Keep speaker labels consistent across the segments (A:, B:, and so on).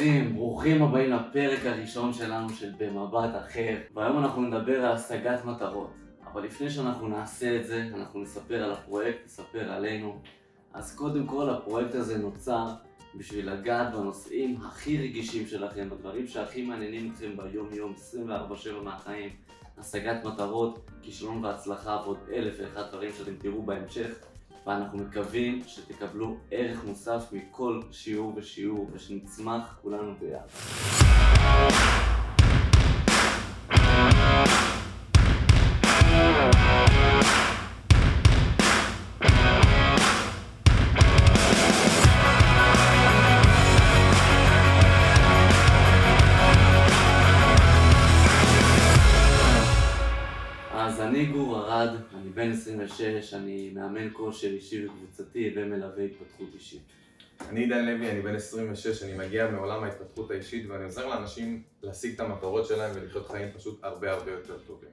A: חיילים, ברוכים הבאים לפרק הראשון שלנו של במבט אחר. והיום אנחנו נדבר על השגת מטרות. אבל לפני שאנחנו נעשה את זה, אנחנו נספר על הפרויקט, נספר עלינו. אז קודם כל הפרויקט הזה נוצר בשביל לגעת בנושאים הכי רגישים שלכם, בדברים שהכי מעניינים אתכם ביום יום, 24/7 מהחיים. השגת מטרות, כישלון והצלחה ועוד אלף ואחד דברים שאתם תראו בהמשך ואנחנו מקווים שתקבלו ערך מוסף מכל שיעור ושיעור ושנצמח כולנו ביחד. אני גור ארד, אני בן 26, אני מאמן כושר אישי וקבוצתי ומלווה התפתחות אישית.
B: אני עידן לוי, אני בן 26, אני מגיע מעולם ההתפתחות האישית ואני עוזר לאנשים להשיג את המטרות שלהם ולחיות חיים פשוט הרבה הרבה יותר טובים.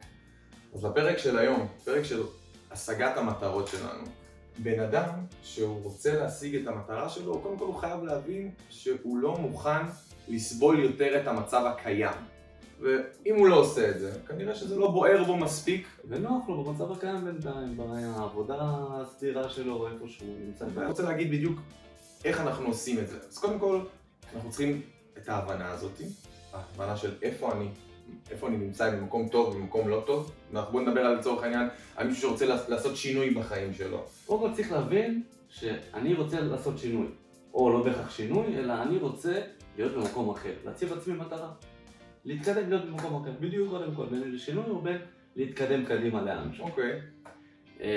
B: אז לפרק של היום, פרק של השגת המטרות שלנו. בן אדם שהוא רוצה להשיג את המטרה שלו, קודם כל הוא חייב להבין שהוא לא מוכן לסבול יותר את המצב הקיים. ואם הוא לא עושה את זה, כנראה שזה לא בוער בו מספיק.
A: ונוח לו במצב הקיים בינתיים, בעבודה הסדירה שלו, איפה שהוא נמצא.
B: ואני רוצה להגיד בדיוק איך אנחנו עושים את זה. אז קודם כל, אנחנו צריכים את ההבנה הזאת, ההבנה של איפה אני, איפה אני נמצא במקום טוב ובמקום לא טוב. ואנחנו בואו נדבר על לצורך העניין, על מישהו שרוצה לעשות שינוי בחיים שלו.
A: קודם כל צריך להבין שאני רוצה לעשות שינוי. או לא בהכרח שינוי, אלא אני רוצה להיות במקום אחר. להציב לעצמי מטרה. להתקדם להיות במקום אחר. בדיוק קודם כל, בין לשינוי או בין להתקדם קדימה לאנשהו.
B: אוקיי.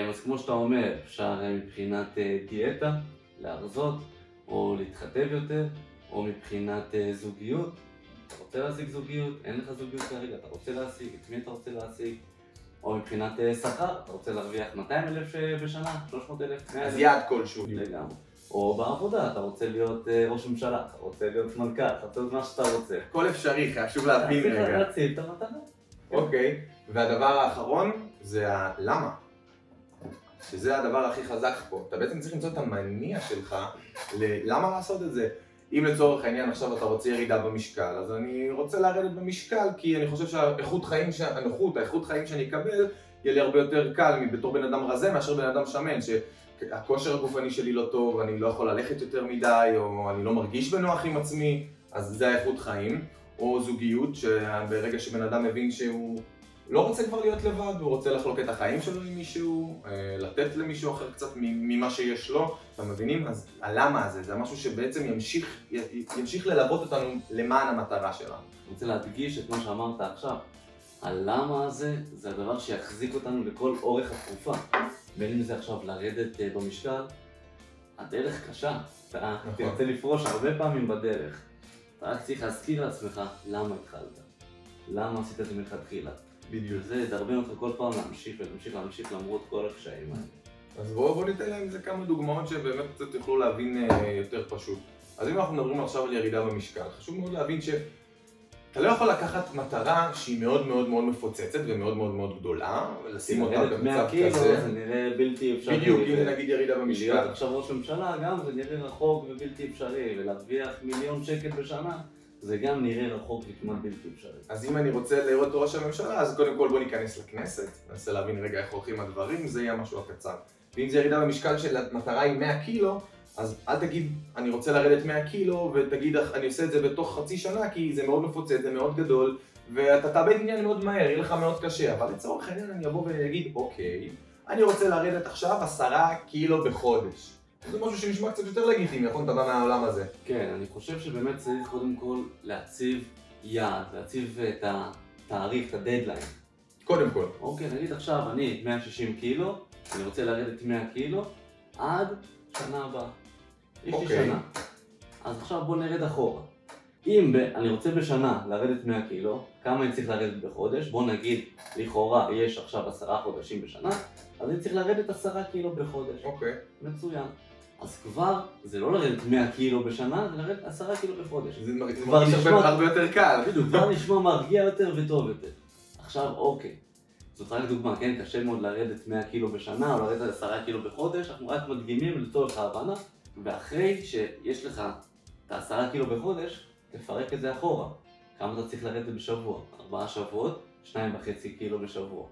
A: אז כמו שאתה אומר, אפשר אה, מבחינת אה, דיאטה, להרזות, או להתחתב יותר, או מבחינת אה, זוגיות. אתה רוצה להשיג זוגיות, אין לך זוגיות כרגע, אתה רוצה להשיג, את מי אתה רוצה להשיג? או מבחינת שכר, אתה רוצה להרוויח 200 אלף בשנה, 300 אלף, 100 אלף.
B: אז יעד כלשהו.
A: לגמרי. או בעבודה, אתה רוצה להיות ראש ממשלה, אתה רוצה להיות מנכ"ל, אתה רוצה להיות מה שאתה רוצה.
B: הכל אפשרי, חשוב להבין
A: צריך
B: רגע.
A: להציב את המטרה.
B: אוקיי, והדבר האחרון זה הלמה. שזה הדבר הכי חזק פה. אתה בעצם צריך למצוא את המניע שלך ללמה לעשות את זה. אם לצורך העניין עכשיו אתה רוצה ירידה במשקל, אז אני רוצה לרדת במשקל כי אני חושב שהאיכות חיים, ש- הנוחות, האיכות חיים שאני אקבל, יהיה לי הרבה יותר קל בתור בן אדם רזה מאשר בן אדם שמן, שהכושר הגופני שלי לא טוב, אני לא יכול ללכת יותר מדי, או אני לא מרגיש בנוח עם עצמי, אז זה האיכות חיים. או זוגיות, שברגע שבן אדם מבין שהוא לא רוצה כבר להיות לבד, הוא רוצה לחלוק את החיים שלו עם מישהו, אה, לתת למישהו אחר קצת ממה שיש לו, אתם מבינים? אז הלמה הזה, זה משהו שבעצם ימשיך, ימשיך ללוות אותנו למען המטרה שלנו.
A: אני רוצה להדגיש את מה שאמרת עכשיו. הלמה הזה, זה הדבר שיחזיק אותנו לכל אורך התקופה. בין אם זה עכשיו לרדת אה, במשקל, הדרך קשה. אתה
B: נכון.
A: תרצה לפרוש הרבה פעמים בדרך. אתה רק צריך להזכיר לעצמך למה התחלת. למה עשית את זה מלכתחילה.
B: בדיוק.
A: וזה ידרבן אותך כל פעם להמשיך ולהמשיך להמשיך למרות כל הקשיים האלה.
B: אז בואו בוא ניתן להם איזה כמה דוגמאות שבאמת קצת יוכלו להבין אה, יותר פשוט. אז אם אנחנו מדברים עכשיו על ירידה במשקל, חשוב מאוד להבין שאתה לא יכול לקחת מטרה שהיא מאוד מאוד מאוד מפוצצת ומאוד מאוד מאוד גדולה, ולשים אותה
A: לרדת 100
B: במצב כזה.
A: זה נראה בלתי אפשרי.
B: בדיוק, הנה נגיד ירידה
A: להיות
B: במשקל.
A: עכשיו ראש ממשלה גם זה נראה רחוק ובלתי אפשרי, ולהרוויח מיליון שקל בשנה זה גם נראה רחוק וכמעט בלתי אפשרי.
B: אז אם אני רוצה לראות את ראש הממשלה, אז קודם כל בוא ניכנס לכנסת, ננסה להבין רגע איך הולכים הדברים, זה יהיה המשהו הקצר. ואם זה ירידה במשקל של המטרה היא 100 קילו, אז אל תגיד אני רוצה לרדת 100 קילו, ותגיד אני עושה את זה בתוך חצי שנה, כי זה מאוד מפוצץ, זה מאוד גדול, ואתה תאבד עניין מאוד מהר, יהיה לך מאוד קשה. אבל לצורך העניין אני אבוא ואגיד, אוקיי, אני רוצה לרדת עכשיו 10 קילו בחודש. זה משהו שנשמע קצת יותר לגיטימי, נכון? אתה בא מהעולם הזה.
A: כן, אני חושב שבאמת צריך קודם כל להציב יעד, להציב את התאריך, את הדדליין.
B: קודם כל.
A: אוקיי, נגיד עכשיו אני 160 קילו, אני רוצה לרדת 100 קילו עד שנה הבאה. יש לי
B: אוקיי.
A: שנה. אז עכשיו בוא נרד אחורה. אם ב, אני רוצה בשנה לרדת 100 קילו, כמה אני צריך לרדת בחודש? בוא נגיד, לכאורה יש עכשיו עשרה חודשים בשנה, אז אני צריך לרדת עשרה קילו בחודש.
B: אוקיי.
A: מצוין. אז כבר, זה לא לרדת 100 קילו בשנה, זה לרדת עשרה קילו בחודש.
B: זה מרגיש
A: כבר נשמע-
B: הרבה יותר קל.
A: בדיוק, כבר נשמע מרגיע יותר וטוב יותר. עכשיו, אוקיי. זאת רק דוגמה, כן? קשה מאוד לרדת 100 קילו בשנה, או לרדת 10 קילו בחודש, אנחנו רק מדגימים לצורך ההבנה, ואחרי שיש לך את ה-10 קילו בחודש, תפרק את זה אחורה. כמה אתה צריך לרדת בשבוע? ארבעה שבועות, שניים וחצי קילו בשבוע.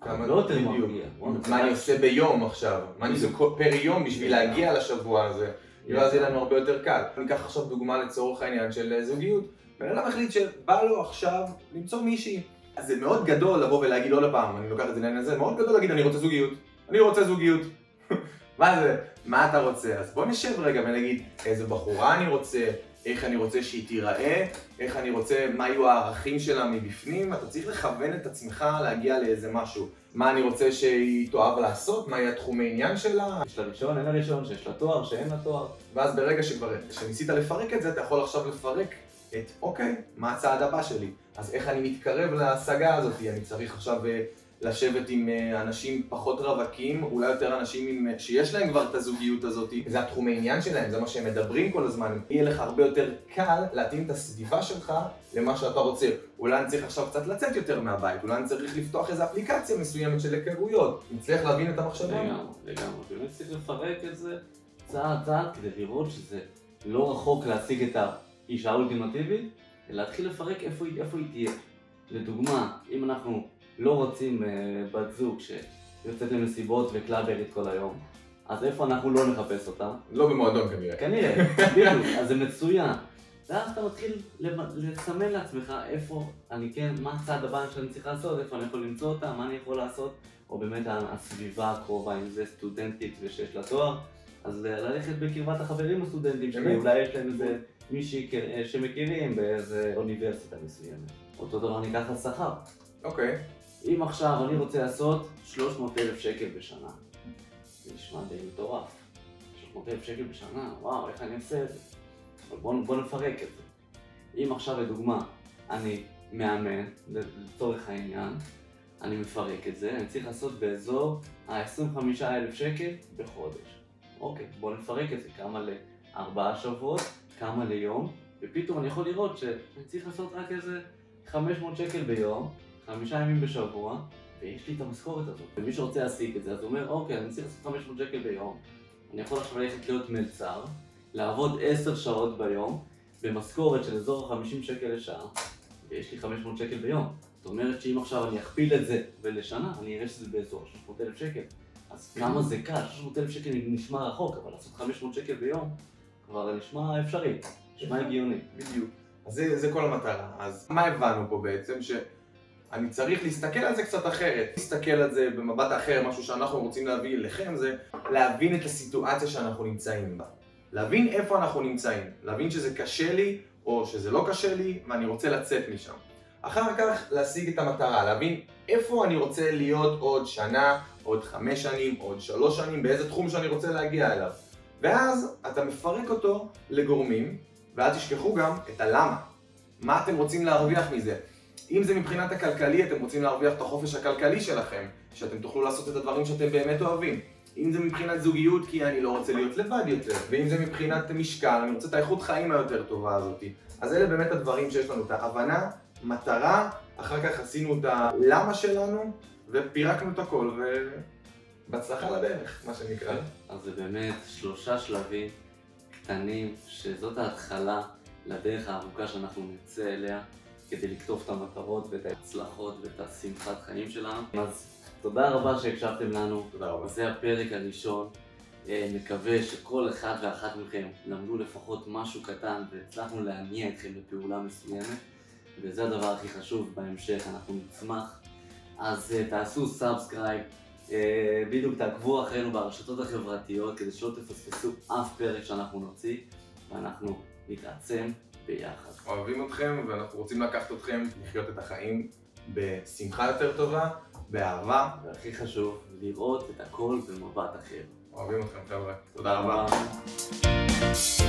B: כמה-
A: לא יותר. מרגיע. בואנה,
B: מה אני עושה ביום עכשיו? מה אני עושה פר יום בשביל להגיע לשבוע הזה? ואז יהיה לנו הרבה יותר קל. ניקח עכשיו דוגמה לצורך העניין של אה, זוגיות. בן אדם החליט שבא לו עכשיו למצוא מישהי. אז זה מאוד גדול לבוא ולהגיד עוד פעם, אני לוקח את זה לעניין הזה, מאוד גדול להגיד אני רוצה זוגיות. אני רוצה זוגיות. מה זה? מה אתה רוצה? אז בוא נשב רגע ונגיד איזה בחורה אני רוצה, איך אני רוצה שהיא תיראה, איך אני רוצה, מה יהיו הערכים שלה מבפנים, אתה צריך לכוון את עצמך להגיע לאיזה משהו. מה אני רוצה שהיא תאהב לעשות, מה יהיה התחומי עניין שלה,
A: יש לה רישיון, אין לה רישיון, שיש לה תואר, שאין לה תואר.
B: ואז ברגע שכבר, כשניסית לפרק את זה, אתה יכול עכשיו לפרק את, אוקיי, מה הצעד הבא שלי? אז איך אני מתקרב להשגה הזאת? אני צריך עכשיו אה, לשבת עם אה, אנשים פחות רווקים, אולי יותר אנשים עם, אה, שיש להם כבר את הזוגיות הזאת, זה התחומי עניין שלהם, זה מה שהם מדברים כל הזמן. יהיה לך הרבה יותר קל להתאים את הסביבה שלך למה שאתה רוצה. אולי אני צריך עכשיו קצת לצאת יותר מהבית, אולי אני צריך לפתוח איזו אפליקציה מסוימת של היכרויות. נצליח להבין את המחשבה?
A: לגמרי, לגמרי. באמת צריך לפרק את זה צעד צעד כדי לראות שזה לא רחוק להשיג את האישה האולטימטיבית, להתחיל לפרק איפה איפה היא תהיה. לדוגמה, אם אנחנו לא רוצים אה, בת זוג שיוצאת למסיבות וקלאברית כל היום, אז איפה אנחנו לא נחפש אותה?
B: לא במועדון כנראה.
A: כנראה, בדיוק, אז זה מצוין. ואז אתה מתחיל לסמן לעצמך איפה אני כן, מה הצעד הבא שאני צריך לעשות, איפה אני יכול למצוא אותה, מה אני יכול לעשות, או באמת הסביבה הקרובה, אם זה סטודנטית ושיש לה תואר, אז ל- ללכת בקרבת החברים הסטודנטים שלי? אולי יש להם איזה מישהי כ- שמכירים באיזה אוניברסיטה מסוימת. אותו דבר ניקח על שכר.
B: אוקיי.
A: אם עכשיו אני רוצה לעשות 300 אלף שקל בשנה, זה נשמע די מטורף. 300 אלף שקל בשנה, וואו, איך אני עושה את זה? אבל בואו בוא נפרק את זה. אם עכשיו לדוגמה אני מאמן, לצורך העניין, אני מפרק את זה, אני צריך לעשות באזור ה-25 אלף שקל בחודש. אוקיי, בואו נפרק את זה, כמה לארבעה שבועות, כמה ליום, ופתאום אני יכול לראות שאני צריך לעשות רק איזה 500 שקל ביום, חמישה ימים בשבוע, ויש לי את המשכורת הזאת. ומי שרוצה להשיג את זה, אז הוא אומר, אוקיי, אני צריך לעשות 500 שקל ביום, אני יכול עכשיו ללכת להיות מלצר, לעבוד 10 שעות ביום, במשכורת של אזור ה-50 שקל לשעה, ויש לי 500 שקל ביום. זאת אומרת שאם עכשיו אני אכפיל את זה ולשנה, אני אראה שזה באזור 600 אלף שקל. אז כמה זה קל, 600 אלף שקל נשמע רחוק, אבל לעשות 500 שקל ביום, כבר נשמע אפשרי, נשמע הגיוני.
B: בדיוק. אז זה, זה כל המטרה. אז מה הבנו פה בעצם? שאני צריך להסתכל על זה קצת אחרת. להסתכל על זה במבט אחר, משהו שאנחנו רוצים להביא אליכם, זה להבין את הסיטואציה שאנחנו נמצאים בה. להבין איפה אנחנו נמצאים. להבין שזה קשה לי, או שזה לא קשה לי, ואני רוצה לצאת משם. אחר כך להשיג את המטרה, להבין איפה אני רוצה להיות עוד שנה, עוד חמש שנים, עוד שלוש שנים, באיזה תחום שאני רוצה להגיע אליו. ואז אתה מפרק אותו לגורמים, ואל תשכחו גם את הלמה. מה אתם רוצים להרוויח מזה? אם זה מבחינת הכלכלי, אתם רוצים להרוויח את החופש הכלכלי שלכם, שאתם תוכלו לעשות את הדברים שאתם באמת אוהבים. אם זה מבחינת זוגיות, כי אני לא רוצה להיות לבד יותר, ואם זה מבחינת משקל, אני רוצה את האיכות חיים היותר טובה הזאת. אז אלה באמת הדברים שיש לנו, את ההבנה, מטרה, אחר כך עשינו את הלמה שלנו, ופירקנו את הכל, ובהצלחה לדרך, מה שנקרא.
A: אז זה באמת שלושה שלבים קטנים, שזאת ההתחלה לדרך הארוכה שאנחנו נצא אליה כדי לקטוף את המטרות ואת ההצלחות ואת השמחת חיים שלנו. אז תודה רבה שהקשבתם לנו,
B: תודה רבה.
A: זה הפרק הראשון. אה, מקווה שכל אחד ואחת מכם למדו לפחות משהו קטן והצלחנו להניע אתכם לפעולה מסוימת וזה הדבר הכי חשוב בהמשך, אנחנו נצמח. אז אה, תעשו subscribe, אה, בדיוק תעקבו אחרינו ברשתות החברתיות כדי שלא תפספסו אף פרק שאנחנו נוציא ואנחנו נתעצם ביחד.
B: אוהבים אתכם, ואנחנו רוצים לקחת אתכם לחיות את החיים בשמחה יותר טובה, באהבה.
A: והכי חשוב, לראות את הכל במבט אחר.
B: אוהבים אתכם חבר'ה. תודה רבה.
A: רבה.